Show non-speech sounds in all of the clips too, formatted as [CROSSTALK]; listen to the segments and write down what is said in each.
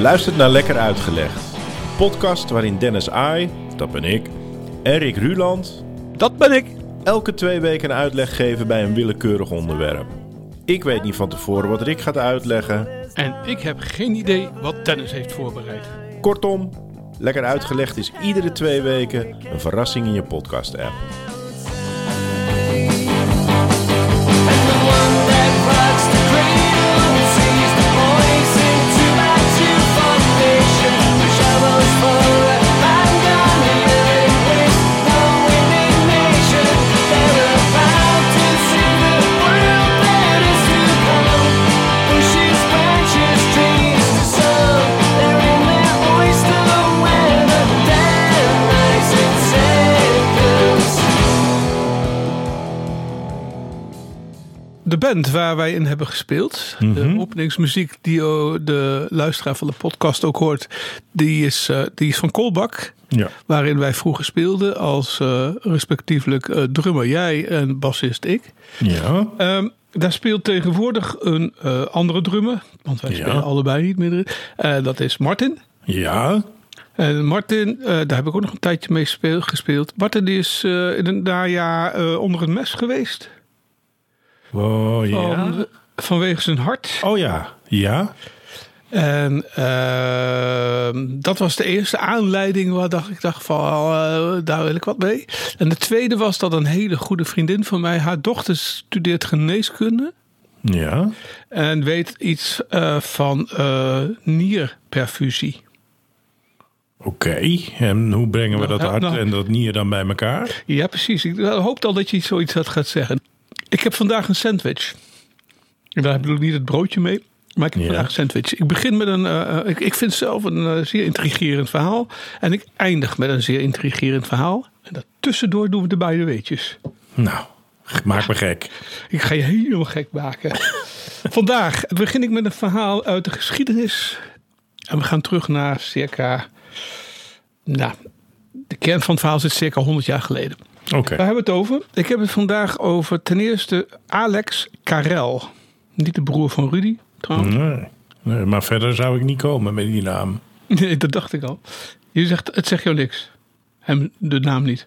luistert naar Lekker Uitgelegd. Een podcast waarin Dennis Ai, dat ben ik, en Rick Ruland Dat ben ik. elke twee weken een uitleg geven bij een willekeurig onderwerp. Ik weet niet van tevoren wat Rick gaat uitleggen. En ik heb geen idee wat Dennis heeft voorbereid. Kortom, Lekker Uitgelegd is iedere twee weken een verrassing in je podcast-app. De band waar wij in hebben gespeeld, de openingsmuziek die oh, de luisteraar van de podcast ook hoort, die is, eh, die is van Kolbak. Ja. Waarin wij vroeger speelden als eh, respectievelijk eh, drummer jij en bassist ik. Ja. Ehm, daar speelt tegenwoordig een andere drummer, want wij Ja. spelen allebei niet meer. Dat is Martin. Ja. En Martin, daar heb ik ook nog een tijdje mee speel- gespeeld. Martin die is eh, in een najaar eh, onder het mes geweest. Oh ja. Van- vanwege zijn hart. Oh ja. Ja. En ehm, dat was de eerste aanleiding waar dacht, ik dacht van, eh, daar wil ik wat mee. En de tweede was dat een hele goede vriendin van mij, haar dochter studeert geneeskunde. Ja. En weet iets eh, van eh, nierperfusie. Oké. En hoe brengen we dat hart nou. en dat nier dan bij elkaar? Ja, precies. Ik hoop al dat je zoiets had gaat zeggen. Ik heb vandaag een sandwich. En daar bedoel ik niet het broodje mee. Maar ik heb Ja. vandaag een sandwich. Ik begin met een. eh, eh, ik, ik vind zelf een eh, zeer intrigerend verhaal. En ik eindig met een zeer intrigerend verhaal. En daartussendoor doen we de beide weetjes. Nou, maak me gek. Ik ga je helemaal gek maken. [LAUGHS] Vandaag begin ik met een verhaal uit de geschiedenis. En we gaan terug naar circa. Nou, de kern van het verhaal zit circa 100 jaar geleden. Oké. Waar hebben we het over? Ik heb het vandaag over ten eerste Alex Karel. Niet de broer van Rudy, trouwens. Nee. nee. Maar verder zou ik niet komen met die naam. Nee, dat dacht ik al. Je zegt, het zegt jou niks. Hem de naam niet.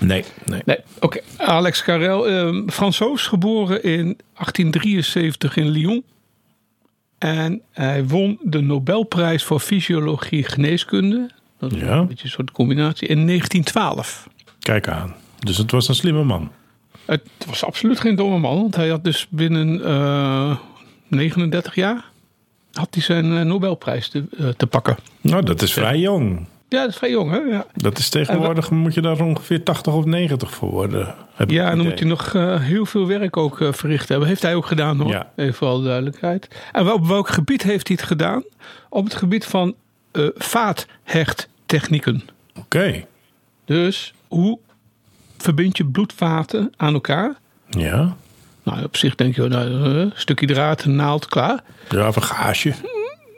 Nee. Nee. Nee, oké. Alex Karel, eh, Fransoos, geboren in 1873 in Lyon. En hij won de Nobelprijs voor Fysiologie Geneeskunde. Dat is Ja. een beetje een soort combinatie. In 1912. Kijk aan. Dus het was een slimme man. Het was absoluut geen domme man, want hij had dus binnen eh, 39 jaar had hij zijn eh, Nobelprijs te, eh, te pakken. Nou, dat is vrij jong. Ja, dat is vrij jong, hè? Ja, Dat is tegenwoordig, moet je daar ongeveer 80 of 90 voor worden. ja en dan moet hij nog eh, heel veel werk ook eh, verricht hebben. Heeft hij ook gedaan, hoor. Ja. Even voor alle duidelijkheid. En op welk gebied heeft hij het gedaan? Op het gebied van eh vaathechttechnieken. Oké. Dus hoe verbind je bloedvaten aan elkaar? Ja. Nou, op zich denk je, nou, eh, een stukje draad, een naald, klaar. Ja, of een gaasje.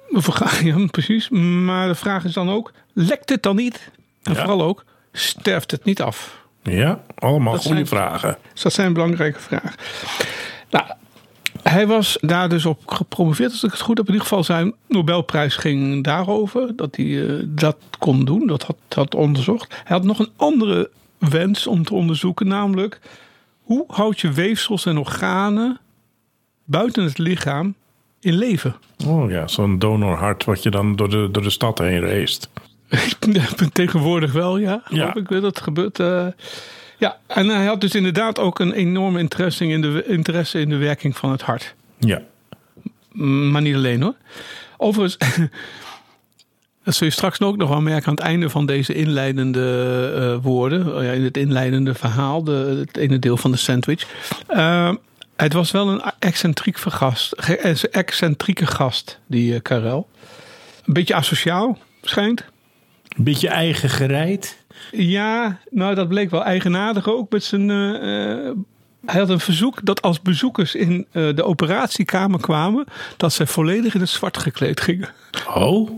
We vergaan, [LAUGHS] ja, precies. Maar de vraag is dan ook, lekt het dan niet? En Ja. vooral ook, sterft het niet af? Ja, allemaal Dat goede zijn- vragen. Dus dat zijn belangrijke vragen. Nou, hij was daar dus op gepromoveerd, als ik het goed heb. In ieder geval zijn Nobelprijs ging daarover. Dat hij eh, dat kon doen, dat had, had onderzocht. Hij had nog een andere wens om te onderzoeken. Namelijk, hoe houd je weefsels en organen buiten het lichaam in leven? Oh ja, zo'n donorhart wat je dan door de, door de stad heen race. [LAUGHS] Tegenwoordig wel, ja. Ja. Ik weet dat het gebeurt. eh. ja, en hij had dus inderdaad ook een enorme interesse in, de, interesse in de werking van het hart. Ja. Maar niet alleen hoor. Overigens, [LAUGHS] dat zul je straks ook nog wel merken aan het einde van deze inleidende eh, woorden. Oh ja, in het inleidende verhaal, de, het ene deel van de sandwich. Eh, het was wel een excentriek gast, ge- excentrieke gast, die eh, Karel. Een beetje asociaal, schijnt. Een beetje eigen gereid. Ja, nou dat bleek wel eigenaardig ook met zijn. eh, eh, hij had een verzoek dat als bezoekers in eh, de operatiekamer kwamen, dat zij volledig in het zwart gekleed gingen. Oh.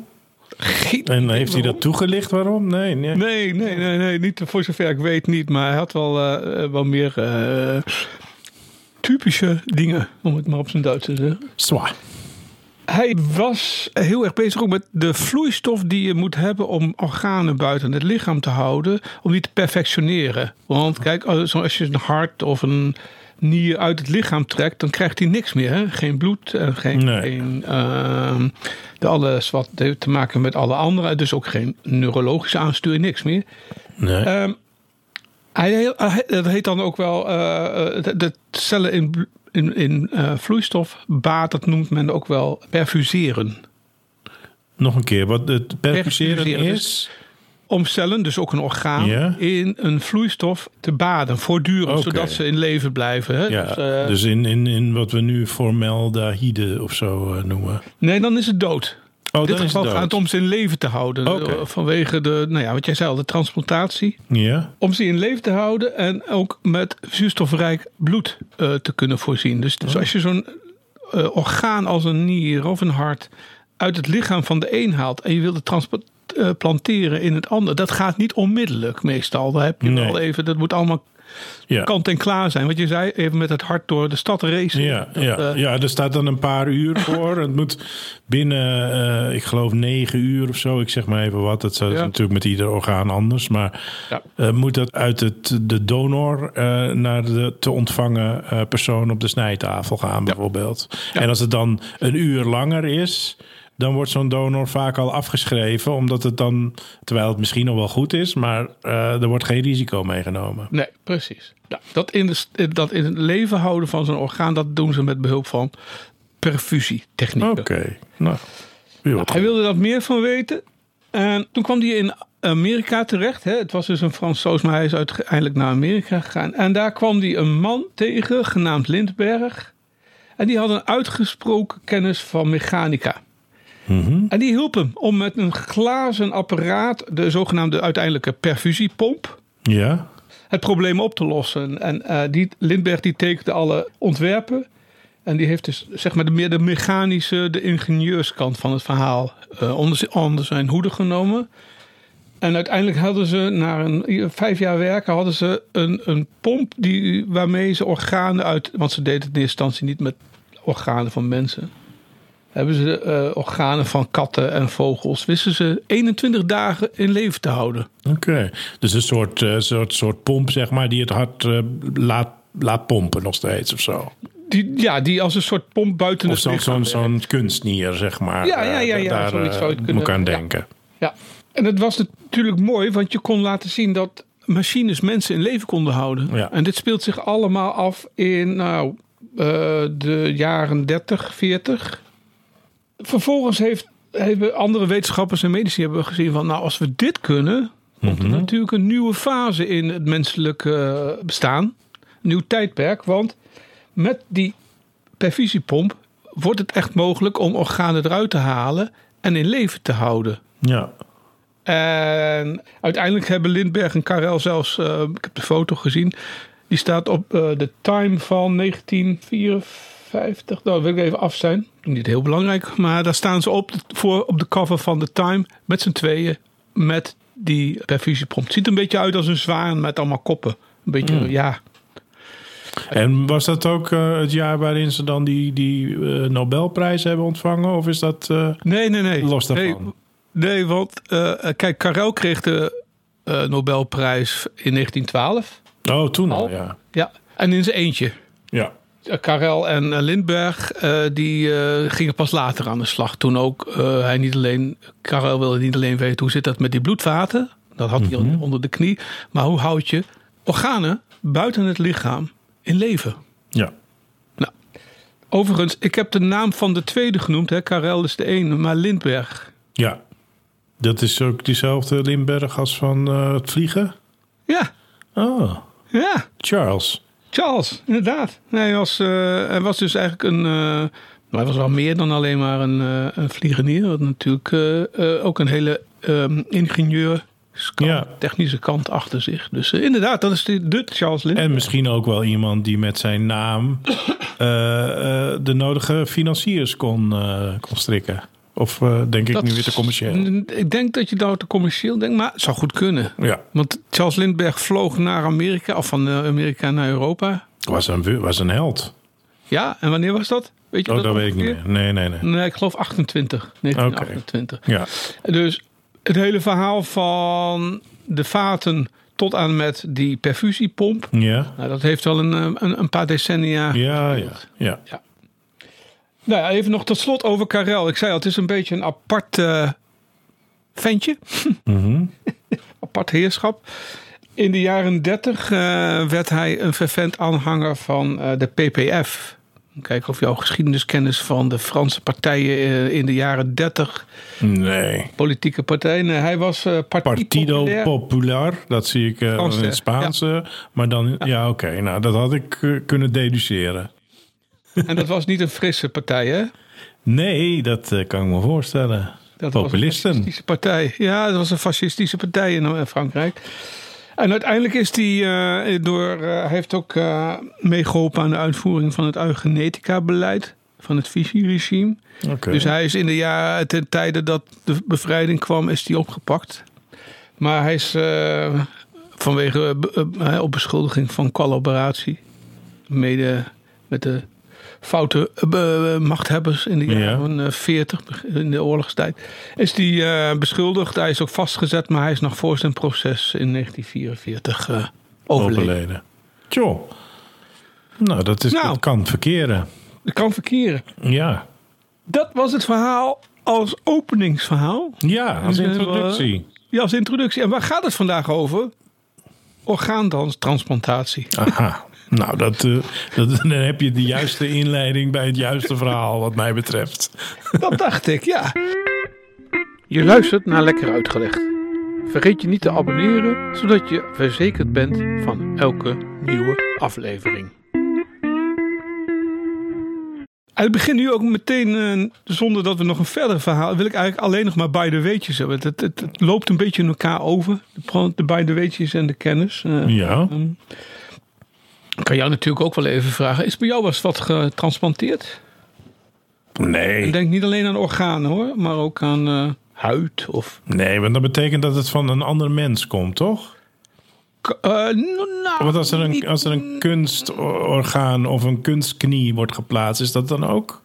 Geen En heeft hij dat toegelicht waarom? Nee, nee. Nee, nee, nee, nee, niet voor zover ik weet niet, maar hij had wel, eh, eh, wel meer eh, typische dingen, om het maar op zijn Duits te zeggen. Zwaar. Hij was heel erg bezig ook met de vloeistof die je moet hebben om organen buiten het lichaam te houden, om die te perfectioneren. Want kijk, als je een hart of een nier uit het lichaam trekt, dan krijgt hij niks meer. Hè? Geen bloed en geen, Nee. geen ehm, de alles wat heeft te maken met alle andere, dus ook geen neurologische aansturing, niks meer. Nee. Ehm, hij, dat heet dan ook wel eh, eh, de, de cellen in, in, in eh, vloeistofbaat, dat noemt men ook wel perfuseren. Nog een keer, wat het perfuseren perfuseren is. Om cellen, dus ook een orgaan, Ja. in een vloeistof te baden, voortdurend, zodat ze in leven blijven. Hè? Ja, Dus, eh, dus in, in, in wat we nu formaldehyde of zo eh, noemen. nee, dan is het dood. Oh, in dit geval het gaat het om ze in leven te houden. Eh, Vanwege de, nou ja, wat jij zei al, de transplantatie. Ja, Om ze in leven te houden en ook met zuurstofrijk bloed te kunnen voorzien. Dus, dus als je zo'n orgaan als een nier of een hart uit het lichaam van de een haalt en je wilt het transplanteren in het ander, dat gaat niet onmiddellijk meestal. Daar heb je Nee. wel even, dat moet allemaal ja. kant en klaar zijn. Wat je zei, even met het hart door de stad racen. Ja, Dat, ja, eh, ja, er staat dan een paar uur [LAUGHS] voor. Het moet binnen, eh, ik geloof, negen uur of zo. Ik zeg maar even wat. Dat is Ja. natuurlijk met ieder orgaan anders. Maar Ja. eh, moet dat uit het, de donor eh, naar de te ontvangen eh, persoon op de snijtafel gaan, bijvoorbeeld. En als het dan een uur langer is. Dan wordt zo'n donor vaak al afgeschreven, omdat het dan, terwijl het misschien nog wel goed is, maar eh, er wordt geen risico meegenomen. Nee, precies. Ja, dat, in de, dat in het leven houden van zo'n orgaan, dat doen ze met behulp van perfusietechnieken. Oké, nou, wat Hij wilde daar meer van weten. En toen kwam hij in Amerika terecht. Hè. Het was dus een Fransoos, maar hij is uiteindelijk naar Amerika gegaan. En daar kwam hij een man tegen, genaamd Lindberg. En die had een uitgesproken kennis van mechanica. Mhm. En die hielp hem om met een glazen apparaat, de zogenaamde uiteindelijke perfusiepomp, Ja, het probleem op te lossen. En eh, die, Lindbergh die tekende alle ontwerpen. En die heeft dus zeg maar de, meer de mechanische, de ingenieurskant van het verhaal eh, onder zijn hoede genomen. En uiteindelijk hadden ze, na een, vijf jaar werken, hadden ze een, een pomp die, waarmee ze organen uit. Want ze deden het in eerste instantie niet met organen van mensen. Hebben ze eh, organen van katten en vogels, wisten ze 21 dagen in leven te houden. Oké, dus een soort, eh, soort, soort pomp, zeg maar, die het hart eh, laat, laat pompen nog steeds of zo. Die, ja, die als een soort pomp buiten Of het zo'n lichaam zo'n zo'n kunstnier, zeg maar. Ja, ja, ja, ja, daar zoiets zou je moet aan kunnen- ja. denken. Ja, en het was natuurlijk mooi, want je kon laten zien dat machines mensen in leven konden houden. Ja. En dit speelt zich allemaal af in nou, de jaren 30, 40. Vervolgens heeft, hebben andere wetenschappers en medici hebben gezien van, nou, als we dit kunnen, komt er natuurlijk een nieuwe fase in het menselijke eh, bestaan. Een nieuw tijdperk, want met die perfusiepomp wordt het echt mogelijk om organen eruit te halen en in leven te houden. Ja, En uiteindelijk hebben Lindbergh en Karel zelfs, eh, ik heb de foto gezien, die staat op eh, de Time van 1954. Nou, wil ik even af zijn. Niet heel belangrijk, maar daar staan ze op, voor, op de cover van de Time met z'n tweeën met die perfusiepomp. Het ziet er een beetje uit als een zwaan met allemaal koppen. Een beetje, ja. en was dat ook eh, het jaar waarin ze dan die, die eh, Nobelprijs hebben ontvangen? Of is dat... eh, Nee, nee, nee. Los daarvan. Nee, nee want kijk, Karel kreeg de Nobelprijs in 1912. Oh, toen al, Al? ja. Ja, en in zijn eentje. Ja, Karel en eh, Lindbergh, eh, die eh, gingen pas later aan de slag. Toen ook eh, hij niet alleen, Karel wilde niet alleen weten hoe zit dat met die bloedvaten. Dat had hij al onder de knie. Maar hoe houd je organen buiten het lichaam in leven? ja. Nou, overigens, ik heb de naam van de tweede genoemd. Hè. Karel is de ene, maar Lindbergh. Ja. Dat is ook diezelfde Limberg als van eh, het vliegen? Ja, Oh, ja. Charles. Charles, inderdaad. Nee, hij, was, eh, hij was dus eigenlijk een. nou, hij was wel meer dan alleen maar een, eh een vliegenier. Wat natuurlijk ook een hele ehm ingenieur. Ja. technische kant achter zich. Dus inderdaad, dat is de, de Charles Lind. En misschien ook wel iemand die met zijn naam de nodige financiers kon, kon strikken. Of eh, denk ik nu weer te commercieel? Ik denk dat je nou te commercieel denkt, maar het zou goed kunnen. Ja, Want Charles Lindbergh vloog naar Amerika, of van eh, Amerika naar Europa. was een, was een held. Ja, en wanneer was dat? Weet je Oh, dat weet ik niet meer. Nee, nee, nee. Nee, ik geloof 28. 1928. Ja. Dus het hele verhaal van de vaten tot aan met die perfusiepomp. Ja. Nou, dat heeft wel een, eh, een, een paar decennia. Ja, ja. Ja. Nou ja, even nog tot slot over Karel. Ik zei al, het is een beetje een apart eh, ventje. [LAUGHS] Mhm. apart heerschap. In de jaren 30 werd hij een fervent aanhanger van eh, de PPF. Kijken of jouw geschiedeniskennis van de Franse partijen eh, in de jaren 30, Nee. politieke partijen. Nee, hij was eh Parti Partido. Popular, dat zie ik eh, in het Spaanse. Maar dan, ja, oké. nou, dat had ik eh, kunnen deduceren. En dat was niet een frisse partij, hè? Nee, dat eh, kan ik me voorstellen. Dat was een Populisten. fascistische partij. Ja, dat was een fascistische partij in eh, Frankrijk. En uiteindelijk is hij eh, door. heeft ook eh, meegeholpen aan de uitvoering van het eugenetica-beleid van het Vichy-regime. Oké. Dus hij is in de jaren ten tijde dat de bevrijding kwam, is hij opgepakt. Maar hij is vanwege op beschuldiging van collaboratie, mede met de foute eh, eh, machthebbers in de Ja. jaren eh, 40, in de oorlogstijd, is hij eh, beschuldigd. Hij is ook vastgezet, maar hij is nog voor zijn proces in 1944 eh, overleden. overleden. Tjoh. Nou, dat, is, Nou. dat kan verkeren. Dat kan verkeren. Ja. Dat was het verhaal als openingsverhaal. Ja, als Dus, eh, introductie. Ja, als introductie. En waar gaat het vandaag over? Orgaantransplantatie. Aha. Nou, dat, eh, dat, [LAUGHS] dan heb je de juiste inleiding bij het juiste verhaal, wat mij betreft. Dat [LAUGHS] dacht ik, ja. Je luistert naar Lekker Uitgelegd. Vergeet je niet te abonneren, zodat je verzekerd bent van elke nieuwe aflevering. En het begint nu ook meteen, eh, zonder dat we nog een verder verhaal... wil ik eigenlijk alleen nog maar bij de weetjes hebben. Het, het, het loopt een beetje in elkaar over, de, de bij de weetjes en de kennis. Eh, Ja. Ik kan jou natuurlijk ook wel even vragen. Is bij jou was wat getransplanteerd? Ik Nee. denk niet alleen aan organen hoor, maar ook aan eh, huid of... Nee, want dat betekent dat het van een ander mens komt, toch? K- eh, nou, Want als er niet- een, als er een kunstorgaan of een kunstknie wordt geplaatst, is dat dan ook?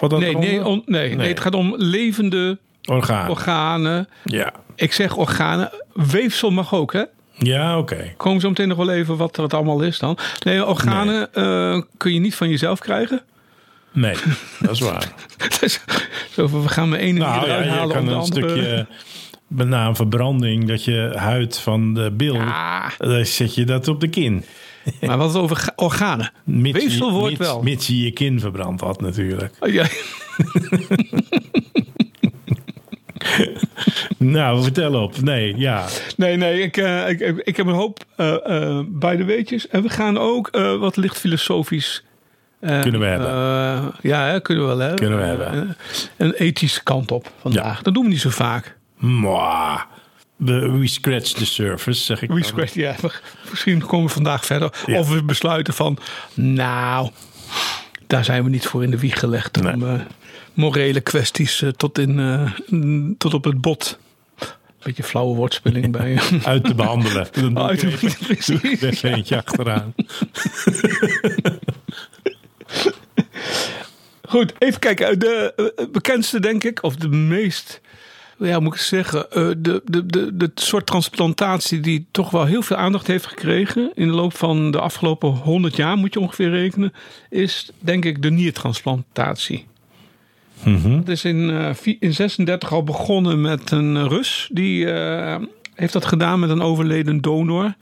Dat Nee, nee, on- nee, nee. Nee. het gaat om levende Orgaan. organen. Ja. Ik zeg organen. Weefsel mag ook, hè? Ja, oké. Komen zo meteen nog wel even wat het allemaal is dan. Nee, organen eh, kun je niet van jezelf krijgen. Nee, [LAUGHS] dat is waar. Dus, we gaan mijn ene nou ja, halen kan een andere... stukje, na een verbranding, dat je huid van de bil, Ah, dan zet je dat op de kin. [LAUGHS] maar wat over ga- organen. Mits Weefsel wordt wel. Mits je je kin verbrand had natuurlijk. Oh, ja. [LAUGHS] [LAUGHS] Nou, vertel op. Nee, ja. Nee, nee, ik, eh, ik, ik, heb een hoop eh, eh, bij de weetjes. En we gaan ook wat licht filosofisch. Kunnen we hebben. ja, hè, kunnen we wel hebben. Kunnen we hebben. Een ethische kant op vandaag. Dat doen we niet zo vaak. Mwah. We, we scratch the surface, zeg ik We dan. scratch, ja, misschien komen we vandaag verder. Ja. Of we besluiten van, nou, daar zijn we niet voor in de wieg gelegd. Om Nee. eh, morele kwesties eh, tot, in, eh, tot op het bot. Beetje flauwe woordspeling bij. [LAUGHS] Uit te behandelen. Dan [LAUGHS] Uit te- er eentje achteraan. [LAUGHS] Goed, even kijken. De eh, bekendste, denk ik, of de meest, ja, moet ik zeggen, de, de, de, de soort transplantatie die toch wel heel veel aandacht heeft gekregen in de loop van de afgelopen 100 jaar, moet je ongeveer rekenen, is denk ik de niertransplantatie. Mhm. Het is in, eh, in 36 al begonnen met een Rus. Die eh, heeft dat gedaan met een overleden donor.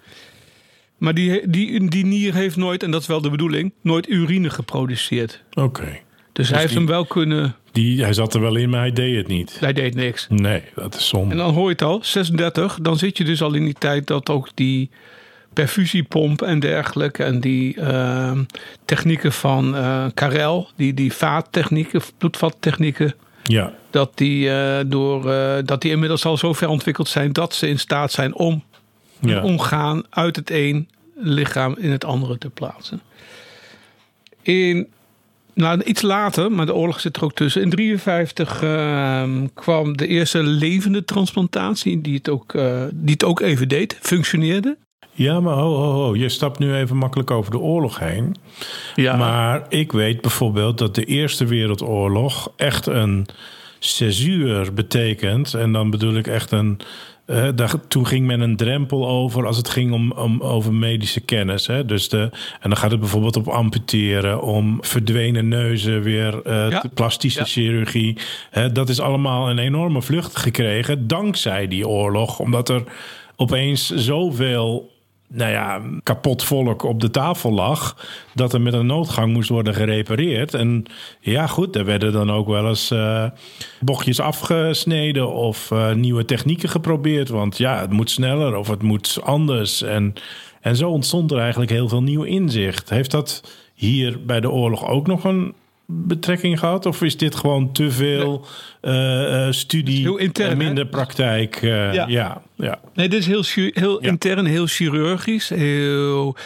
Maar die, die, die nier heeft nooit, en dat is wel de bedoeling, nooit urine geproduceerd. Oké. Dus, hij heeft die- hem wel kunnen. Die, hij zat er wel in, maar hij deed het niet. Hij deed niks. Nee, dat is zonde. En dan hoor je het al, 36, dan zit je dus al in die tijd dat ook die perfusiepomp en dergelijke. En die eh, technieken van eh Karel, die, die vaattechnieken, bloedvattechnieken. Ja, Dat die, eh, door, eh, dat die inmiddels al zo ver ontwikkeld zijn dat ze in staat zijn om ja. orgaan uit het een lichaam in het andere te plaatsen. In, nou, iets later, maar de oorlog zit er ook tussen. In 1953 kwam de eerste levende transplantatie, die het, ook, eh, die het ook even deed, functioneerde. Ja, maar ho, ho, ho. Je stapt nu even makkelijk over de oorlog heen. Ja. Maar ik weet bijvoorbeeld dat de Eerste Wereldoorlog echt een césuur betekent. En dan bedoel ik echt een. eh, daar, toen ging men een drempel over als het ging om, om over medische kennis. Hè? Dus de, en dan gaat het bijvoorbeeld op amputeren, om verdwenen neuzen weer, Ja. de plastische Ja. chirurgie. Hè? Dat is allemaal een enorme vlucht gekregen dankzij die oorlog. Omdat er opeens zoveel nou ja, kapot volk op de tafel lag. Dat er met een noodgang moest worden gerepareerd. En ja, goed, er werden dan ook wel eens eh, bochtjes afgesneden of eh, nieuwe technieken geprobeerd. Want ja, het moet sneller of het moet anders. En, en zo ontstond er eigenlijk heel veel nieuw inzicht. Heeft dat hier bij de oorlog ook nog een betrekking gehad? Of is dit gewoon te veel eh, eh, studie heel intern, en minder hè? praktijk? eh, Ja. ja, ja. Nee, dit is heel, heel Ja. intern, heel chirurgisch. Heel...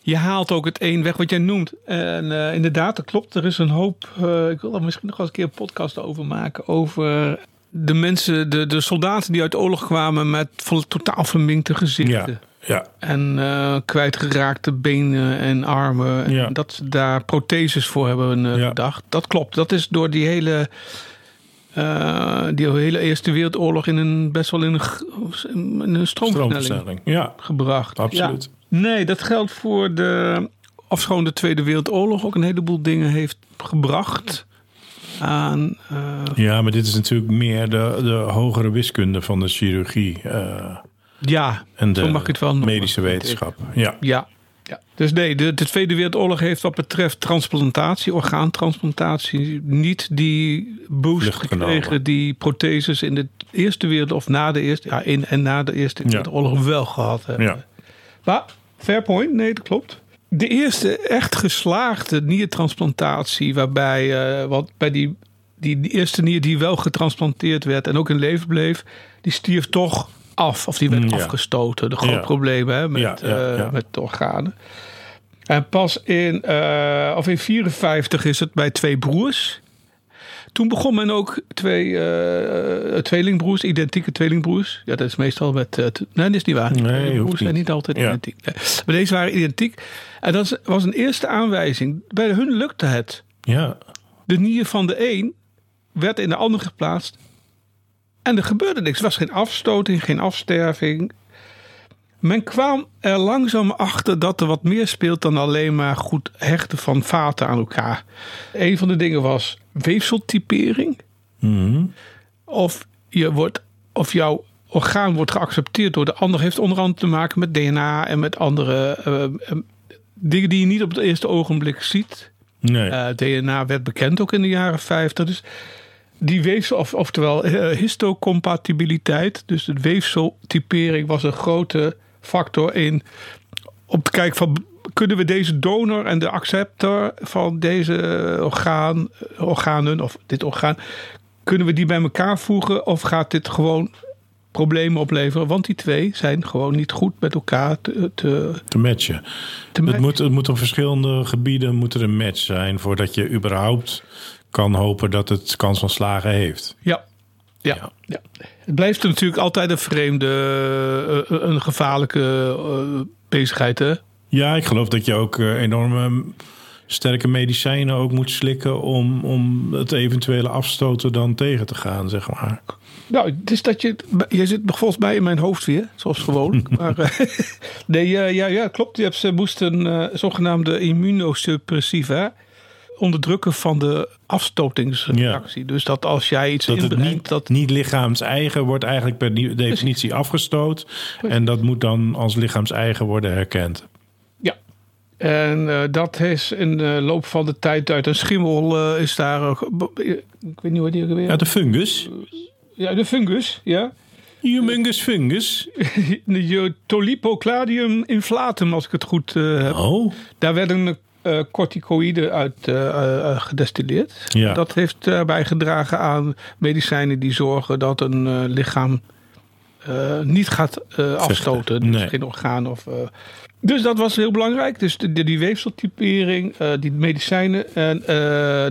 Je haalt ook het een weg wat jij noemt. En inderdaad, dat klopt. Er is een hoop. ik wil er misschien nog wel eens een keer een podcast over maken. Over de mensen, de, de soldaten die uit oorlog kwamen met vol, totaal verminkte gezichten. Ja, ja. En eh, kwijtgeraakte benen en armen. En Ja. dat ze daar protheses voor hebben eh, Ja. bedacht. Dat klopt. Dat is door die hele, eh, die hele Eerste Wereldoorlog in een, best wel in een, g- in een stroomversnelling. Ja, gebracht. absoluut. Ja. Nee, dat geldt voor de. Ofschoon de Tweede Wereldoorlog ook een heleboel dingen heeft gebracht. Aan. Ja, maar dit is natuurlijk meer de, de hogere wiskunde van de chirurgie ja, en de zo mag ik het wel noemen. medische wetenschap. Ja, Ja. ja. Dus nee, de, de Tweede Wereldoorlog heeft wat betreft transplantatie, orgaantransplantatie, niet die boost gekregen die protheses in de Eerste Wereldoorlog, of na de Eerste, ja, in en na de Eerste Ja. Wereldoorlog wel gehad hebben. ja. Maar, fair point, nee, dat klopt. De eerste echt geslaagde niertransplantatie, waarbij, eh, wat bij die, die, die eerste nier die wel getransplanteerd werd en ook in leven bleef, die stierf toch af. Of die werd Mm, ja. afgestoten. De grote Ja. problemen hè, met, eh, met de organen. En pas in, eh of in 54 is het bij twee broers. Toen begon men ook twee eh, tweelingbroers, identieke tweelingbroers. Ja, dat is meestal met. t- nee, dat is niet waar. Nee, hoeft zijn niet. altijd Ja. identiek. Nee. Maar deze waren identiek. En dat was een eerste aanwijzing. Bij hun lukte het. ja. De nier van de een werd in de ander geplaatst. En er gebeurde niks. Er was geen afstoting, geen afsterving. Men kwam er langzaam achter dat er wat meer speelt dan alleen maar goed hechten van vaten aan elkaar. Een van de dingen was weefseltypering. Mhm. Of, je wordt, of jouw orgaan wordt geaccepteerd door de ander. Heeft onder andere te maken met DNA en met andere eh, eh, dingen die je niet op het eerste ogenblik ziet. Nee. Eh, DNA werd bekend ook in de jaren 50. Dus die weefsel, of, oftewel eh, histocompatibiliteit, dus de weefseltypering was een grote factor in om te kijken van kunnen we deze donor en de acceptor van deze orgaan, organen of dit orgaan, kunnen we die bij elkaar voegen of gaat dit gewoon problemen opleveren? Want die twee zijn gewoon niet goed met elkaar te, te, te matchen. te Het matchen. moet, het moet op verschillende gebieden moet er een match zijn voordat je überhaupt kan hopen dat het kans van slagen heeft. Ja. Ja. Ja. ja. Het blijft natuurlijk altijd een vreemde, eh, een gevaarlijke eh, bezigheid. Hè? Ja, ik geloof dat je ook eh, enorme sterke medicijnen ook moet slikken om, om het eventuele afstoten dan tegen te gaan, zeg maar. Nou, het is dat je. Je zit volgens mij in mijn hoofd weer, zoals gewoonlijk. [LAUGHS] maar, eh, [LAUGHS] nee, eh, ja, ja, klopt. Je hebt, ze moesten eh zogenaamde immunosuppressiva onderdrukken van de afstotingsreactie. Dus dat als jij iets Dat het inbrengt, niet, dat niet lichaams-eigen wordt eigenlijk per definitie afgestoot. En dat moet dan als lichaams-eigen worden herkend. Ja. En eh, dat is in de loop van de tijd uit een schimmel eh, is daar. ik weet niet wat die weer. Ja, de fungus. Ja, de fungus, ja. Humungus fungus. [LAUGHS] De Tolipocladium inflatum, als ik het goed eh, heb. Oh, Daar werden eh corticoïden uit eh, eh, gedestilleerd. Ja. Dat heeft daarbij gedragen aan medicijnen die zorgen dat een lichaam niet gaat afstoten. Dus Nee. geen orgaan of... dus dat was heel belangrijk. Dus de, de- die weefseltypering, die medicijnen. En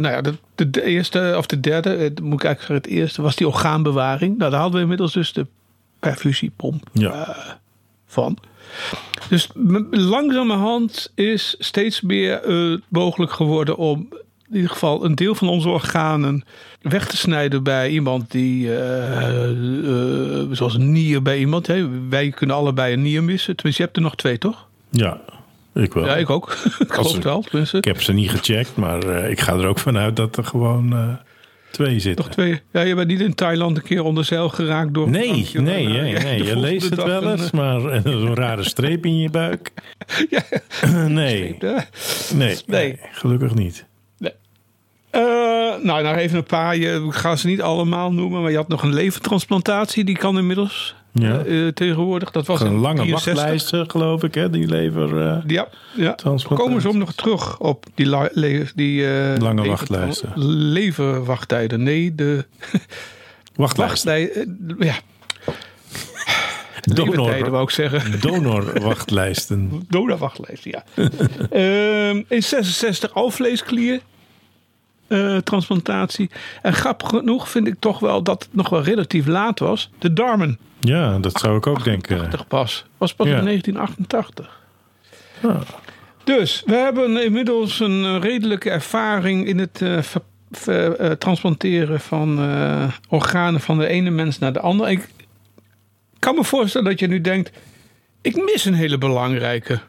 nou ja, de, de, eerste of de derde, moet ik eigenlijk zeggen het eerste, was die orgaanbewaring. Nou, daar hadden we inmiddels dus de perfusiepomp. ja. van. Dus langzamerhand is steeds meer eh, mogelijk geworden om in ieder geval een deel van onze organen weg te snijden bij iemand die, eh, eh, zoals een nier bij iemand. Hè. Wij kunnen allebei een nier missen. Tenminste, je hebt er nog twee, toch? Ja, ik wel. Ja, ik ook. ik geloof het wel, tenminste. Ik heb ze niet gecheckt, maar ik ga er ook vanuit dat er gewoon twee zitten. Nog twee. Ja, je bent niet in Thailand een keer onder zeil geraakt door... Nee, nee, maar, [LAUGHS] nee, Je leest het wel een, eens, maar eh, zo'n rare streep in je buik. [LAUGHS] Ja. [CLEARS THROAT] [LAUGHS] Nee, nee, Nee. gelukkig niet. Eh, nou, nou even een paar. Je, ik ga ze niet allemaal noemen, maar je had nog een levertransplantatie. Die kan inmiddels Ja. eh, tegenwoordig. Dat was een lange 64. wachtlijst, geloof ik, hè, die lever. eh, Ja, ja. Komen ze om nog terug op die, la- le- die eh, Lange lever- wachtlijsten. Leverwachttijden. Nee, de [LAUGHS] wachtlijst. wachttijden. eh, ja, Donor, wou ik zeggen. donorwachtlijsten. [LAUGHS] Donorwachtlijst, ja. [LAUGHS] Ehm, in 66 alvleesklier. eh, transplantatie. En grappig genoeg vind ik toch wel dat het nog wel relatief laat was. De darmen, Ja, dat zou ik ook denken. 80 pas. Was pas Ja. in 1988. Ja. Dus we hebben inmiddels een eh, redelijke ervaring in het eh, ver- ver- eh, transplanteren van organen van de ene mens naar de andere. Ik kan me voorstellen dat je nu denkt: ik mis een hele belangrijke.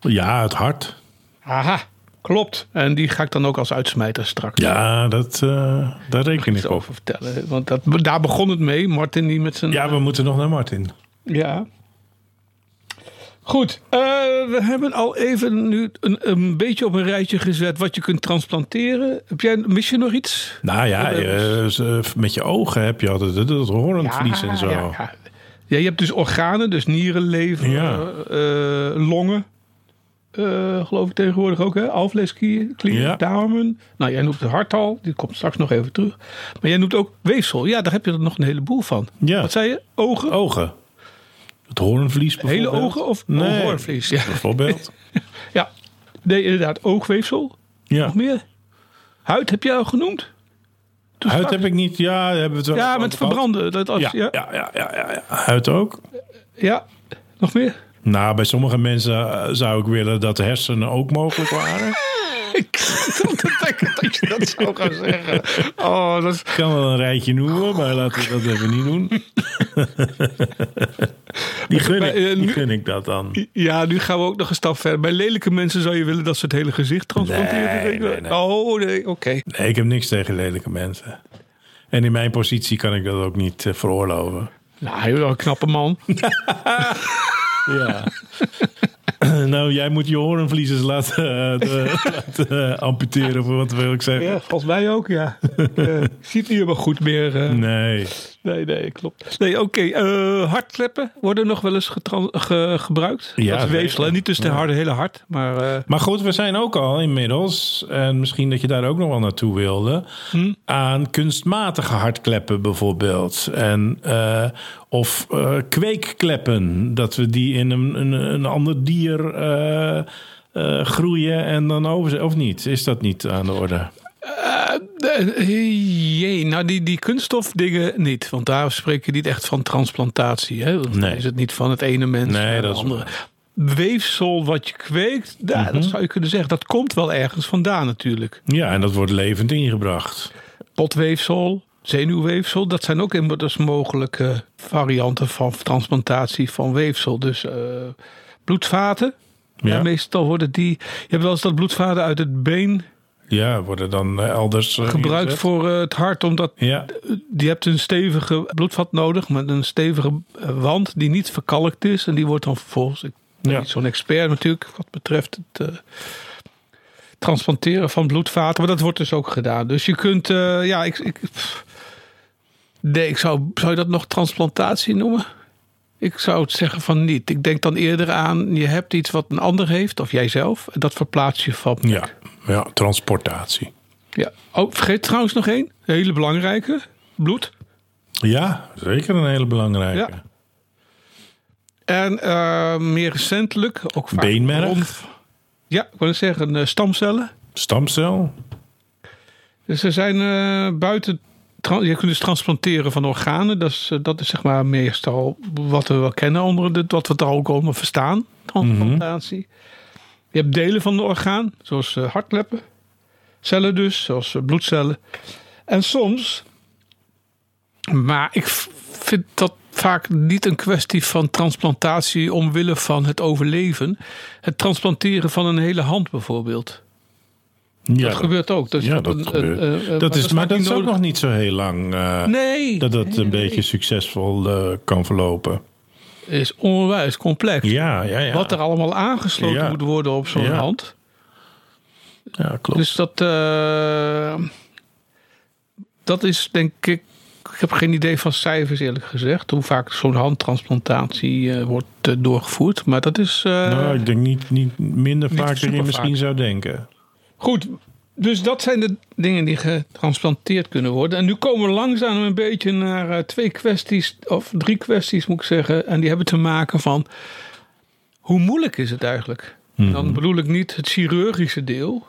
Ja, het hart. Aha, klopt. En die ga ik dan ook als uitsmijter straks Ja, dat, eh, daar reken ik over vertellen. Want dat, daar begon het mee. Martin die met zijn... Ja, we moeten nog naar Martin. Ja. Goed, eh, we hebben al even nu een, een beetje op een rijtje gezet wat je kunt transplanteren. Heb jij, mis je nog iets? Nou ja, eh, met je ogen heb je altijd het, het hoornvlies en zo. Ja, ja. Ja, je hebt dus organen, dus nieren, lever, eh, longen. Eh, geloof ik tegenwoordig ook, hè? Alvleesklier, klier, Ja. darmen. Nou, jij noemt het hart al, die komt straks nog even terug. Maar jij noemt ook weefsel. Ja, daar heb je er nog een heleboel van. Ja. Wat zei je? Ogen? Ogen. Het hoornvlies bijvoorbeeld. Hele ogen of nee, hoornvlies? Ja. Bijvoorbeeld. [LAUGHS] ja, nee, inderdaad, oogweefsel. Ja. Nog meer? Huid heb jij al genoemd? Toen Huid straks. heb ik niet. Ja, hebben we het wel Ja, met verbranden. Dat als, Ja, ja. ja, ja, ja, ja, ja. Huid ook. ja, nog meer? Nou, bij sommige mensen eh, zou ik willen dat de hersenen ook mogelijk waren. [LAUGHS] Ik denken dat je dat zou gaan zeggen. Oh, dat is... Ik kan wel een rijtje noemen, maar laten we dat even niet doen. [LAUGHS] die, gun ik, die gun ik dat dan. Ja, nu gaan we ook nog een stap verder. Bij lelijke mensen zou je willen dat ze het hele gezicht transplanteren. Nee, denk ik. nee, nee. Oh, nee, oké. Nee, ik heb niks tegen lelijke mensen. En in mijn positie kan ik dat ook niet eh, veroorloven. Nou, wel een knappe man. [LAUGHS] Ja. [LAUGHS] nou, jij moet je hoornvliezers laten, eh, de- [LAUGHS] laten eh, amputeren, of wat wil ik zeggen? Ja, volgens mij ook, ja. Ik eh, zie het niet helemaal goed meer. eh. Nee. Nee, nee, klopt. Nee, oké. eh, hartkleppen worden nog wel eens ge- gebruikt. Ja, dat weefsel. Niet dus de harde hele hart, maar... eh, Maar goed, we zijn ook al inmiddels, en misschien dat je daar ook nog wel naartoe wilde, aan kunstmatige hartkleppen bijvoorbeeld. En, eh, of kweekkleppen, dat we die in een, een, een ander dier groeien en dan over, of niet? Is dat niet aan de orde? Eh, Jee, nou die, die kunststofdingen niet. Want daar spreek je niet echt van transplantatie. Hè? Dan Nee. is het niet van het ene mens Nee, naar is andere. Weefsel wat je kweekt, Mhm. dat zou je kunnen zeggen. Dat komt wel ergens vandaan natuurlijk. Ja, en dat wordt levend ingebracht. Potweefsel, zenuwweefsel, dat zijn ook inmiddels mogelijke varianten van transplantatie van weefsel. Dus eh, bloedvaten. Ja, meestal worden die. Je hebt wel eens dat bloedvaten uit het been Ja, worden dan eh, elders eh, gebruikt voor eh, het hart, omdat Ja, je hebt een stevige bloedvat nodig met een stevige wand die niet verkalkt is. En die wordt dan vervolgens, ik ben Ja. niet zo'n expert natuurlijk wat betreft het transplanteren van bloedvaten. Maar dat wordt dus ook gedaan. Dus je kunt, ja, ik, ik, nee, ik zou, zou je dat nog transplantatie noemen? Ik zou het zeggen van niet. Ik denk dan eerder aan, je hebt iets wat een ander heeft, of jijzelf. En dat verplaats je van. ja, ja, transportatie. Ja. Oh, vergeet trouwens nog één. Een hele belangrijke. Bloed. Ja, zeker een hele belangrijke. Ja. En eh, meer recentelijk ook vaak Beenmerg. rond- ja, ik wil zeggen eh, stamcellen. Stamcel. Dus er zijn eh, buiten je kunt dus transplanteren van organen. Dat is, dat is zeg maar meestal wat we wel kennen onder de, wat we daar ook onder verstaan. Transplantatie. Je hebt delen van de orgaan, zoals eh, hartkleppen. Cellen dus, zoals eh, bloedcellen. En soms, maar ik vind dat vaak niet een kwestie van transplantatie omwille van het overleven. Het transplanteren van een hele hand bijvoorbeeld. Ja, dat gebeurt ook. Dus ja, dat een- gebeurt. een- een- dat is, maar dat is ook nog niet zo heel lang eh, Nee. dat dat nee, een nee. beetje succesvol kan verlopen. Is onwijs complex. Ja, ja, ja. Wat er allemaal aangesloten Ja. moet worden op zo'n hand. Ja, klopt. Dus dat, eh, dat is denk ik. Ik heb geen idee van cijfers eerlijk gezegd. Hoe vaak zo'n handtransplantatie eh, wordt eh, doorgevoerd. Maar dat is. nou, ik denk niet, niet minder vaak dan je misschien zou denken. Goed, dus dat zijn de dingen die getransplanteerd kunnen worden. En nu komen we langzaam een beetje naar eh, twee kwesties, of drie kwesties moet ik zeggen. En die hebben te maken van hoe moeilijk is het eigenlijk? Mhm. Dan bedoel ik niet het chirurgische deel.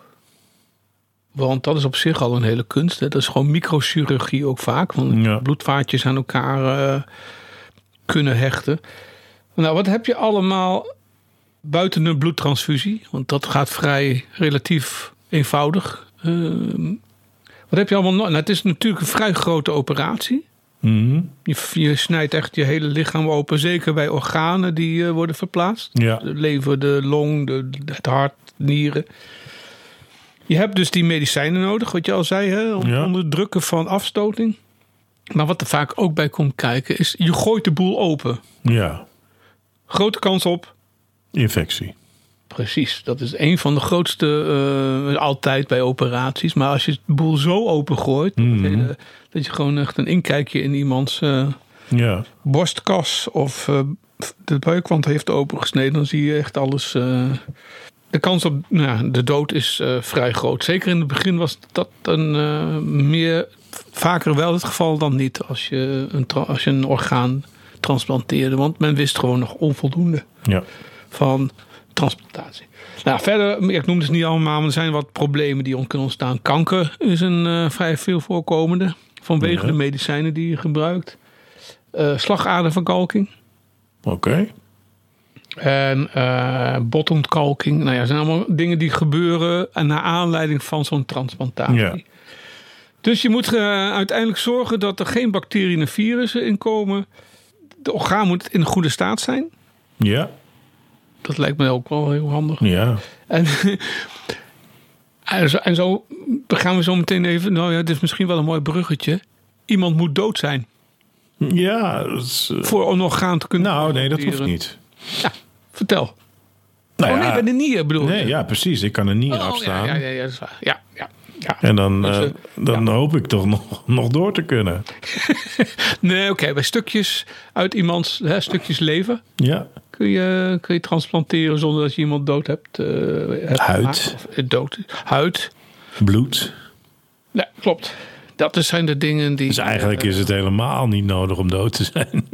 Want dat is op zich al een hele kunst. Hè. Dat is gewoon microchirurgie ook vaak. Want Ja. bloedvaatjes aan elkaar eh, kunnen hechten. Nou, wat heb je allemaal buiten een bloedtransfusie? Want dat gaat vrij relatief eenvoudig. Ehm, wat heb je allemaal nog? Nou, het is natuurlijk een vrij grote operatie. Mhm. Je, je snijdt echt je hele lichaam open. Zeker bij organen die eh, worden verplaatst. Ja. De lever, de long, de, het hart, nieren. Je hebt dus die medicijnen nodig, wat je al zei, hè? Ja. onderdrukken van afstoting. Maar wat er vaak ook bij komt kijken is, je gooit de boel open. ja, Grote kans op. infectie. Precies, dat is een van de grootste eh, altijd bij operaties. Maar als je de boel zo opengooit, Mhm. dat, je, dat je gewoon echt een inkijkje in iemands eh, Ja, borstkas of eh, de buikwand heeft opengesneden, dan zie je echt alles. de kans op nou, de dood is vrij groot. Zeker in het begin was dat een, meer, vaker wel het geval dan niet als je een, als je een orgaan transplanteerde. Want men wist gewoon nog onvoldoende ja. van transplantatie. Nou, verder, ik noem het niet allemaal, maar er zijn wat problemen die kunnen ontstaan. Kanker is een eh, vrij veel voorkomende vanwege Ja. de medicijnen die je gebruikt. Eh, slagaderverkalking Oké. en eh, botontkalking. Nou ja, zijn allemaal dingen die gebeuren naar aanleiding van zo'n transplantatie. Ja. Dus je moet uiteindelijk zorgen dat er geen bacteriën en virussen in komen. De orgaan moet in goede staat zijn. Ja, Dat lijkt me ook wel heel handig. ja. En, [LAUGHS] en, zo, en zo gaan we zo meteen even. Nou ja, het is misschien wel een mooi bruggetje. Iemand moet dood zijn Ja, is, eh, voor een orgaan te kunnen. nou nee, dat hoeft niet. Ja, vertel. Nou oh ja, nee, bij de nier bedoel nee, ja, precies. Ik kan er niet Oh, afstaan. Ja, ja, ja, dat is waar. Ja, ja, ja. En dan, Dus, eh, dan hoop ik toch nog, nog door te kunnen. [LAUGHS] Nee, oké. bij stukjes uit iemands hè, stukjes leven Ja, kun je, kun je transplanteren zonder dat je iemand dood hebt. eh, hebt Huid. Of, eh, dood. Huid. bloed. Nee, klopt. Dat zijn de dingen die. Dus eigenlijk is het helemaal niet nodig om dood te zijn.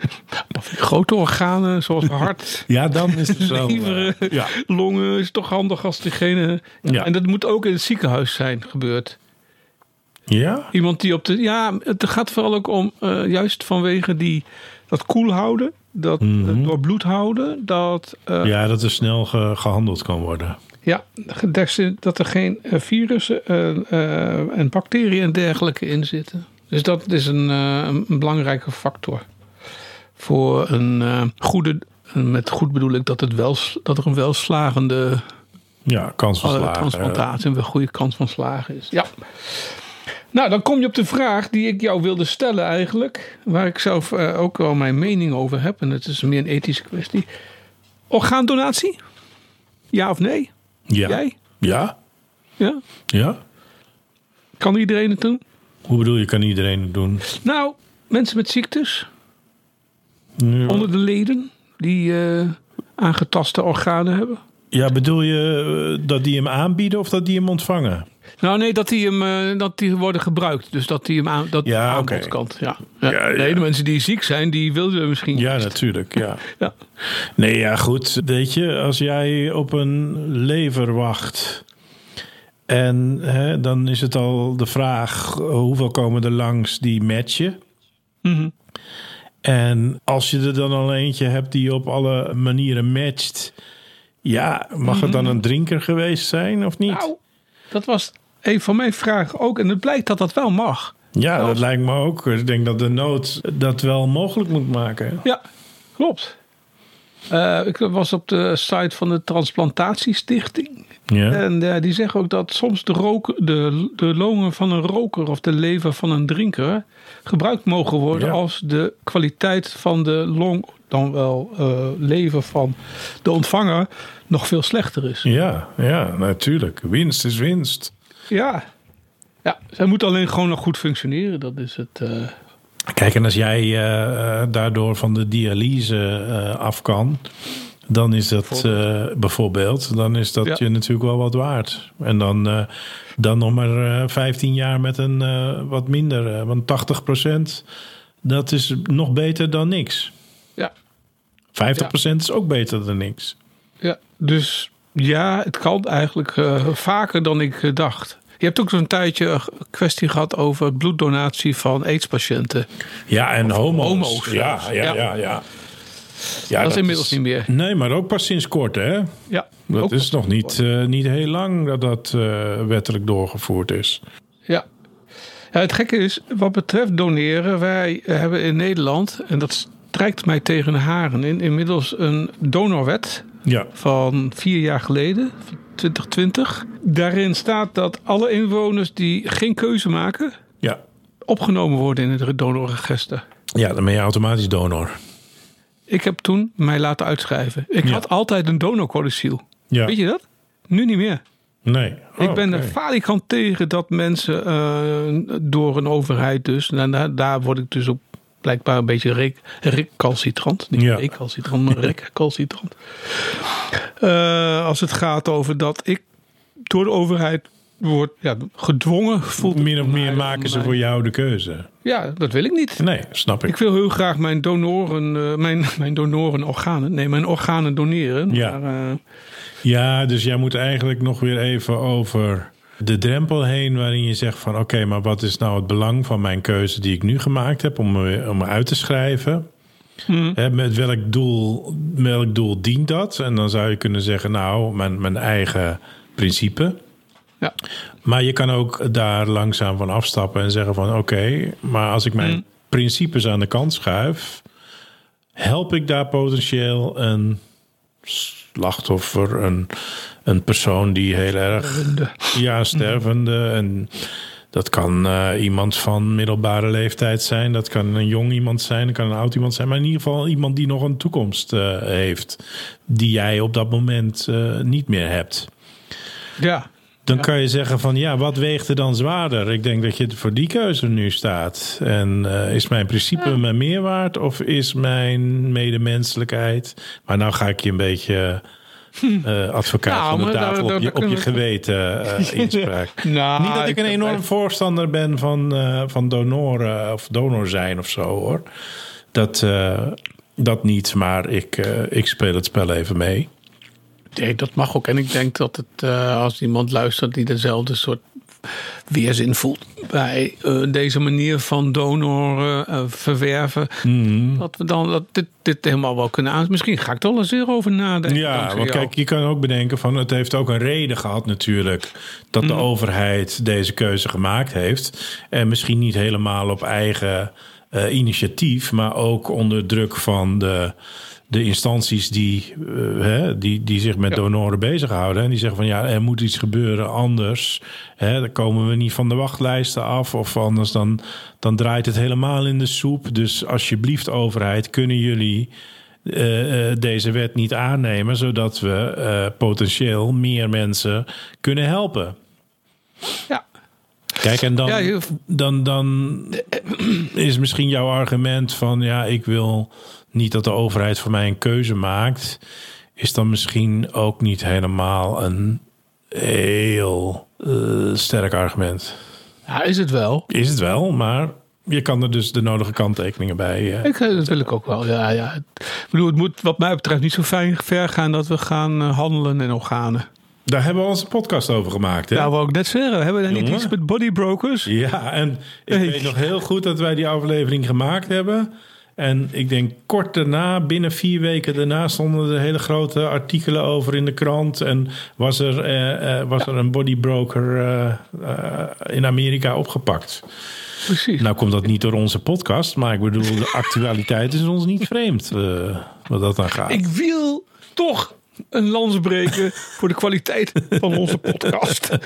[LAUGHS] Grote organen zoals hart. [LAUGHS] Ja, dan is het zo. Leveren, eh, ja. longen is toch handig als diegene. Ja. En dat moet ook in het ziekenhuis zijn gebeurd. ja? Iemand die op de. Ja, het gaat vooral ook om. juist vanwege die. Dat koel houden. Dat eh, door bloed houden. Dat. eh, Ja, dat er snel ge- gehandeld kan worden. Ja, dat- dat er geen eh, virussen eh, en bacteriën en dergelijke in zitten. Dus dat is een, een belangrijke factor. Voor een goede, met goed bedoel ik dat, het wel, dat er een welslagende Ja, kans van slagen. transplantatie, een goede kans van slagen is. Ja. Nou, dan kom je op de vraag die ik jou wilde stellen eigenlijk. Waar ik zelf eh, ook wel mijn mening over heb. En het is meer een ethische kwestie. Orgaandonatie? Ja of nee? Ja. Jij? Ja? Ja? Ja? Kan iedereen het doen? Hoe bedoel je, kan iedereen het doen? Nou, mensen met ziektes Ja. onder de leden die eh, aangetaste organen hebben. Ja, bedoel je eh, dat die hem aanbieden of dat die hem ontvangen? Nou, nee, dat die, hem, eh, dat die worden gebruikt. Dus dat die hem aan, dat Ja, aanbodkant. Ja. Ja. Ja, ja. Nee, de mensen die ziek zijn, die wilden misschien. Ja, natuurlijk. Ja. [LAUGHS] Ja. Nee, ja, goed. Weet je, als jij op een lever wacht En hè, dan is het al de vraag: hoeveel komen er langs die matchen? Mhm. En als je er dan al eentje hebt die op alle manieren matcht, ja, mag het dan een drinker geweest zijn of niet? Nou, dat was een van mijn vragen ook. En het blijkt dat dat wel mag. ja, dat lijkt me ook. Ik denk dat de nood dat wel mogelijk moet maken. Ja, klopt. Eh, ik was op de site van de Transplantatiestichting. Ja. En die zeggen ook dat soms de, roken, de, de longen van een roker of de lever van een drinker gebruikt mogen worden Ja. als de kwaliteit van de long, dan wel eh, lever van de ontvanger, nog veel slechter is. Ja, ja, natuurlijk. Winst is winst. Ja. Ja, zij moet alleen gewoon nog goed functioneren. Dat is het. eh, Kijk, en als jij eh, eh, daardoor van de dialyse af kan, dan is dat eh, bijvoorbeeld, dan is dat Ja. je natuurlijk wel wat waard. En dan, dan nog maar eh 15 jaar met een wat minder, want 80% dat is nog beter dan niks. ja. 50% is ook beter dan niks. ja, dus ja, het kan eigenlijk eh, vaker dan ik eh, dacht. Je hebt ook zo'n tijdje een kwestie gehad over bloeddonatie van AIDS-patiënten. Ja, en homo's. homo's ja, ja, Ja. ja, ja. Ja, dat is inmiddels niet meer. Nee, maar ook pas sinds kort, hè? Ja, Dat is nog niet, eh, niet heel lang dat dat wettelijk doorgevoerd is. Ja. ja. Het gekke is, wat betreft doneren, wij hebben in Nederland, en dat strijkt mij tegen de haren in, inmiddels een donorwet Ja, van vier jaar geleden, van 2020. Daarin staat dat alle inwoners die geen keuze maken, ja. opgenomen worden in het donorregister. ja dan ben je automatisch donor. Ik heb toen mij laten uitschrijven. Ik Ja. had altijd een donorcodiciel. Ja. Weet je dat? Nu niet meer. Nee. Ik Oh, ben oké. er falikant tegen dat mensen eh, door een overheid dus... En daar, word ik dus ook blijkbaar een beetje rec- recalcitrant. Niet Ja. recalcitrant, maar recalcitrant. Eh, als het gaat over dat ik door de overheid word ja, gedwongen. Voelt Min of meer maken ze voor jou de keuze. Ja, dat wil ik niet. Nee, snap ik. Ik wil heel graag mijn donoren, eh, mijn, [LAUGHS] mijn donoren organen, nee, mijn organen doneren. Ja. Maar, eh, Ja, dus jij moet eigenlijk nog weer even over de drempel heen waarin je zegt van oké, maar wat is nou het belang van mijn keuze die ik nu gemaakt heb om me, om me uit te schrijven? Hè, met welk doel, welk doel dient dat? En dan zou je kunnen zeggen, nou, mijn, mijn eigen principe. ja. Maar je kan ook daar langzaam van afstappen en zeggen van oké, maar als ik mijn Mhm. principes aan de kant schuif, help ik daar potentieel een slachtoffer, een, een persoon die heel erg de- ja, stervende. En dat kan eh, iemand van middelbare leeftijd zijn. Dat kan een jong iemand zijn. Dat kan een oud iemand zijn. Maar in ieder geval iemand die nog een toekomst eh, heeft. Die jij op dat moment eh, niet meer hebt. ja. Dan kan je zeggen van ja, wat weegt er dan zwaarder? Ik denk dat je voor die keuze nu staat. En eh, is mijn principe mijn meerwaard of is mijn medemenselijkheid? Maar nou ga ik je een beetje eh, advocaat Nou, van de tafel op je, op je geweten eh [LAUGHS] inspraak. Nou, Niet dat ik een enorm voorstander ben van, van donoren of donor zijn of zo hoor. Dat, dat niet, maar ik, ik speel het spel even mee. Nee, dat mag ook. En ik denk dat het, eh, als iemand luistert die dezelfde soort weerzin voelt bij eh, deze manier van donor eh, verwerven, Mhm. dat we dan dat dit, dit helemaal wel kunnen aan. Misschien ga ik er wel eens weer over nadenken. Ja, want jou. kijk, je kan ook bedenken van het heeft ook een reden gehad natuurlijk dat Mhm. de overheid deze keuze gemaakt heeft en misschien niet helemaal op eigen initiatief, maar ook onder druk van de de instanties die, eh, hè, die, die zich met Ja. donoren bezighouden. En die zeggen van ja, er moet iets gebeuren anders. Hè, dan komen we niet van de wachtlijsten af. Of anders dan, dan draait het helemaal in de soep. Dus alsjeblieft overheid, kunnen jullie eh, eh, deze wet niet aannemen... zodat we potentieel meer mensen kunnen helpen. Ja. Kijk, en dan, Ja, dan, dan is misschien jouw argument van ja, ik wil niet dat de overheid voor mij een keuze maakt, is dan misschien ook niet helemaal een heel eh, sterk argument. ja, is het wel. Is het wel, maar je kan er dus de nodige kanttekeningen bij. Ik, eh, dat wil ik ook wel. Ja, ja. Ik bedoel, het moet wat mij betreft niet zo fijn ver gaan dat we gaan eh, handelen in organen. Daar hebben we onze podcast over gemaakt. Hè? Nou, wou ik net zeggen. Hebben we daar niet iets met bodybrokers? Ja, en ik Hey. weet nog heel goed dat wij die aflevering gemaakt hebben. En ik denk kort daarna, binnen vier weken daarna, stonden er hele grote artikelen over in de krant. En was er, eh, eh, was er een bodybroker eh, in Amerika opgepakt. Precies. Nou komt dat niet door onze podcast, maar ik bedoel, de actualiteit is ons niet vreemd eh, wat dat dan gaat. Ik wil toch een lans breken voor de kwaliteit van onze podcast. [LAUGHS]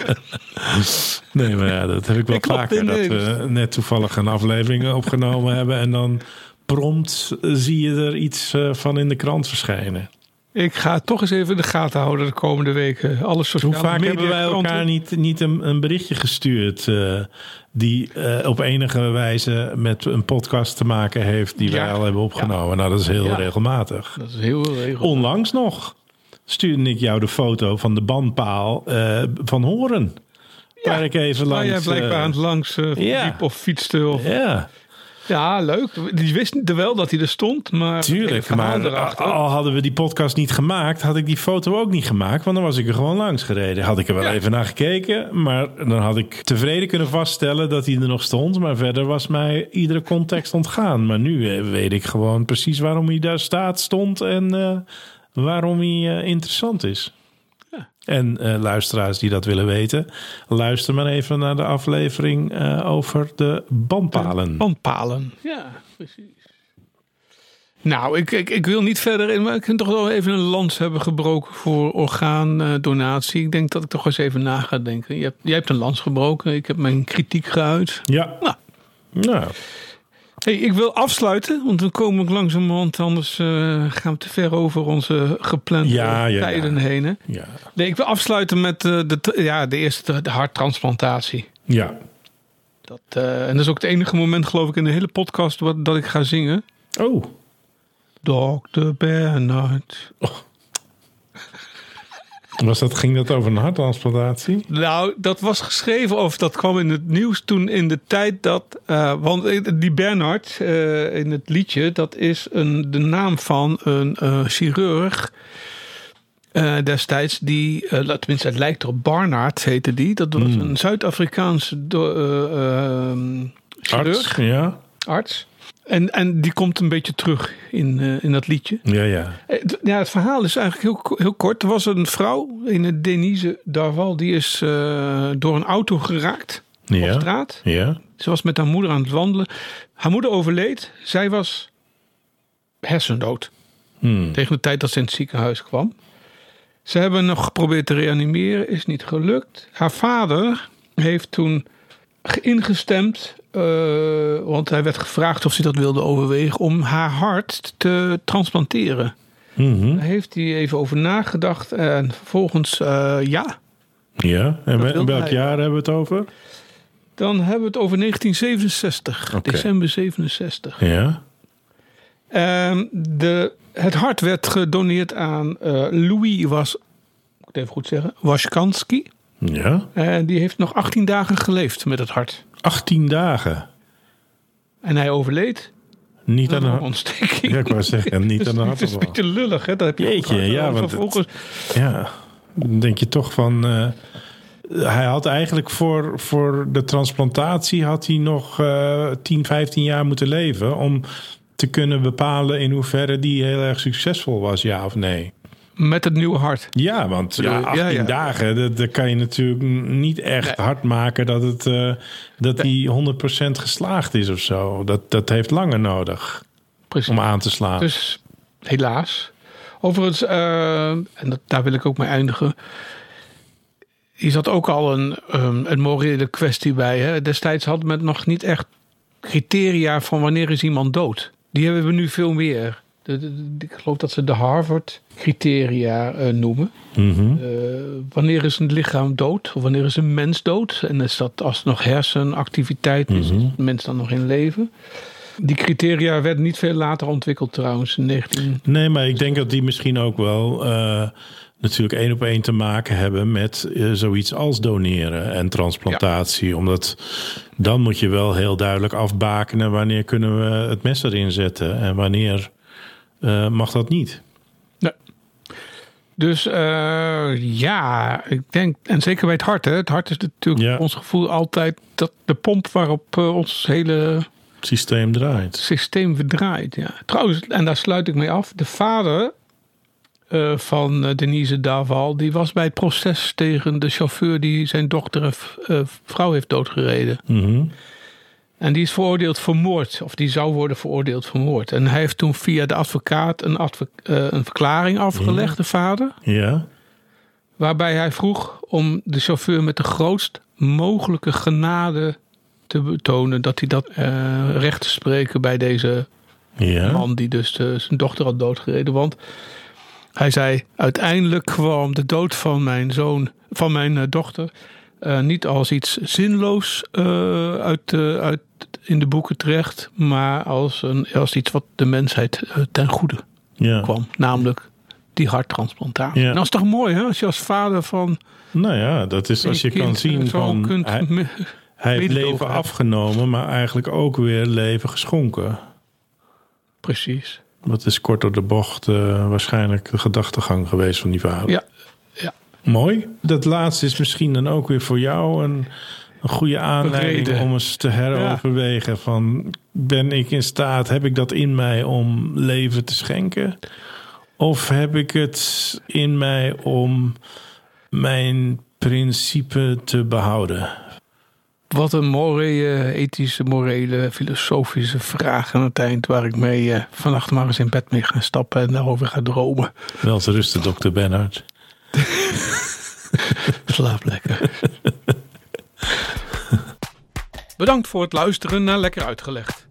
Nee, maar ja, dat heb ik wel Ik vaker. Dat we net toevallig een aflevering opgenomen hebben. En dan prompt zie je er iets eh, van in de krant verschijnen. Ik ga toch eens even in de gaten houden de komende weken. Alle sociale Hoe vaak media hebben wij elkaar niet, niet een, een berichtje gestuurd... eh, die eh, op enige wijze met een podcast te maken heeft... die Ja. wij al hebben opgenomen. Nou, dat is heel Ja. regelmatig. Dat is heel regel. Onlangs nog stuurde ik jou de foto van de bandpaal eh, van Horen. Waar ik even Waar langs... jij blijkbaar eh, aan het langs ja. liep of fietste. Of... ja. Ja, leuk. Die wist er wel dat hij er stond, maar Tuurlijk, maar erachter. al hadden we die podcast niet gemaakt, had ik die foto ook niet gemaakt, want dan was ik er gewoon langs gereden. Had ik er wel Ja. even naar gekeken, maar dan had ik tevreden kunnen vaststellen dat hij er nog stond. Maar verder was mij iedere context ontgaan. Maar nu eh, weet ik gewoon precies waarom hij daar staat, stond en waarom hij eh, interessant is. En eh, luisteraars die dat willen weten, luister maar even naar de aflevering eh, over de bandpalen. Bandpalen. Ja, precies. Nou, ik, ik, ik wil niet verder in, maar ik kan toch wel even een lans hebben gebroken voor orgaandonatie. Ik denk dat ik toch eens even na ga denken. Je hebt, jij hebt een lans gebroken, ik heb mijn kritiek geuit. Ja. Nou. Nou, Hey, ik wil afsluiten, want we komen ook langzamerhand, anders eh, gaan we te ver over onze geplande Ja, ja, ja. tijden heen. Hè? ja. Nee, ik wil afsluiten met eh, de, ja, de eerste de harttransplantatie. Ja. Dat, eh, en dat is ook het enige moment, geloof ik, in de hele podcast wat, dat ik ga zingen. Oh. Dr. Bernard. Was dat, ging dat over een harttransplantatie? Nou, dat was geschreven of dat kwam in het nieuws toen in de tijd dat. eh, want eh, die Bernard eh, in het liedje, dat is een, de naam van een chirurg. destijds, die, tenminste, het lijkt erop, Barnard heette die. Dat was een Zuid-Afrikaanse eh, ehm, chirurg, Arts? Ja. arts. En, en die komt een beetje terug in, eh, in dat liedje. Ja, ja. Eh, het- Ja, het verhaal is eigenlijk heel, heel kort. Er was een vrouw, in Denise Darval, die is eh, door een auto geraakt op straat. Ja. Ze was met haar moeder aan het wandelen. Haar moeder overleed. Zij was hersendood Hmm. tegen de tijd dat ze in het ziekenhuis kwam. Ze hebben nog geprobeerd te reanimeren, is niet gelukt. Haar vader heeft toen ge- ingestemd, eh, want hij werd gevraagd of ze dat wilde overwegen, om haar hart te transplanteren. Mhm. Daar heeft hij even over nagedacht en vervolgens eh, ja. Ja. En welk hij. jaar hebben we het over? Dan hebben we het over 1967, Oké. december 67. Ja. Ehm, de, het hart werd gedoneerd aan eh, Louis was, moet ik het even goed zeggen, Washkansky. Ja. En die heeft nog 18 dagen geleefd met het hart. 18 dagen. En hij overleed Niet aan een hart. ontsteking. Ja, ik wou zeggen, niet aan de [LAUGHS] Het is een beetje lullig, hè? Dat heb je Jeetje, ook ja, want het- Ja. Dan denk je toch van... eh, hij had eigenlijk voor, voor de transplantatie... had hij nog eh 10, 15 jaar moeten leven... om te kunnen bepalen in hoeverre die heel erg succesvol was, ja of nee. Met het nieuwe hart. Ja, want ja, Ja, 18 ja. dagen, dat, dat kan je natuurlijk niet echt hard maken dat het uh, dat die 100% geslaagd is of zo. Dat, dat heeft langer nodig Precies. om aan te slaan. Dus helaas. Overigens, uh, en dat, daar wil ik ook mee eindigen. Hier zat ook al een, um, een morele kwestie bij. Hè? Destijds had men nog niet echt criteria van wanneer is iemand dood. Die hebben we nu veel meer. De, de, de, ik geloof dat ze de Harvard-criteria uh, noemen. Mm -hmm. uh, wanneer is een lichaam dood? Of wanneer is een mens dood? En is dat als het nog hersenactiviteit is, mm -hmm. is de mens dan nog in leven? Die criteria werden niet veel later ontwikkeld trouwens, in 19... Nee, maar ik denk dat die misschien ook wel uh, natuurlijk één op één te maken hebben met uh, zoiets als doneren en transplantatie. Ja. Omdat dan moet je wel heel duidelijk afbakenen wanneer kunnen we het mes erin zetten en wanneer uh, mag dat niet. Nee. Dus uh, ja, ik denk, en zeker bij het hart. Hè. Het hart is natuurlijk Ja. ons gevoel altijd dat de pomp waarop uh, ons hele systeem draait. systeem verdraait. Ja. Trouwens, en daar sluit ik mee af. De vader uh, van Denise Daval, die was bij het proces tegen de chauffeur die zijn dochter en vrouw heeft doodgereden. Mm -hmm. En die is veroordeeld voor moord, of die zou worden veroordeeld voor moord. En hij heeft toen via de advocaat een, advo uh, een verklaring afgelegd, ja. de vader. Ja. Waarbij hij vroeg om de chauffeur met de grootst mogelijke genade te betonen dat hij dat uh, recht te spreken bij deze ja. man die dus de, zijn dochter had doodgereden. Want hij zei: uiteindelijk kwam de dood van mijn zoon, van mijn dochter, uh, niet als iets zinloos uh, uit, uit in de boeken terecht, maar als, een, als iets wat de mensheid ten goede ja. kwam. Namelijk die harttransplantatie. Ja. En dat is toch mooi, hè? Als je als vader van. Nou ja, dat is als je kan zien van. Kunt hij, hij heeft leven afgenomen, maar eigenlijk ook weer leven geschonken. Precies. Dat is kort door de bocht waarschijnlijk de gedachtegang geweest van die vader. Ja. Mooi. Dat laatste is misschien dan ook weer voor jou een, een goede aanleiding Reden. om eens te heroverwegen. Ja. Van ben ik in staat, heb ik dat in mij om leven te schenken? Of heb ik het in mij om mijn principe te behouden? Wat een mooie ethische, morele, filosofische vraag aan het eind... waar ik mee uh, vannacht maar eens in bed mee ga stappen en daarover ga dromen. Wel te rusten, dokter Bernhard. [LAUGHS] Slaap lekker. [LAUGHS] Bedankt voor het luisteren naar Lekker Uitgelegd.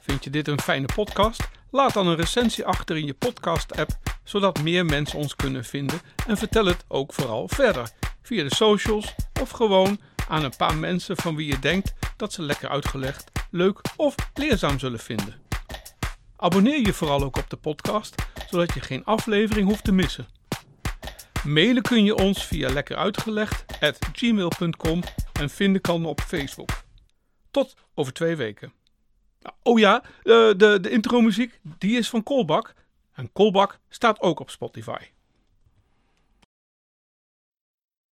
Vind je dit een fijne podcast? Laat dan een recensie achter in je podcast-app... zodat meer mensen ons kunnen vinden... en vertel het ook vooral verder. Via de socials of gewoon aan een paar mensen van wie je denkt dat ze lekker uitgelegd, leuk of leerzaam zullen vinden. Abonneer je vooral ook op de podcast, zodat je geen aflevering hoeft te missen. Mailen kun je ons via lekkeruitgelegd@gmail.com en vinden kan op Facebook. Tot over twee weken. Oh ja, de, de, de intro muziek die is van Kolbak en Kolbak staat ook op Spotify.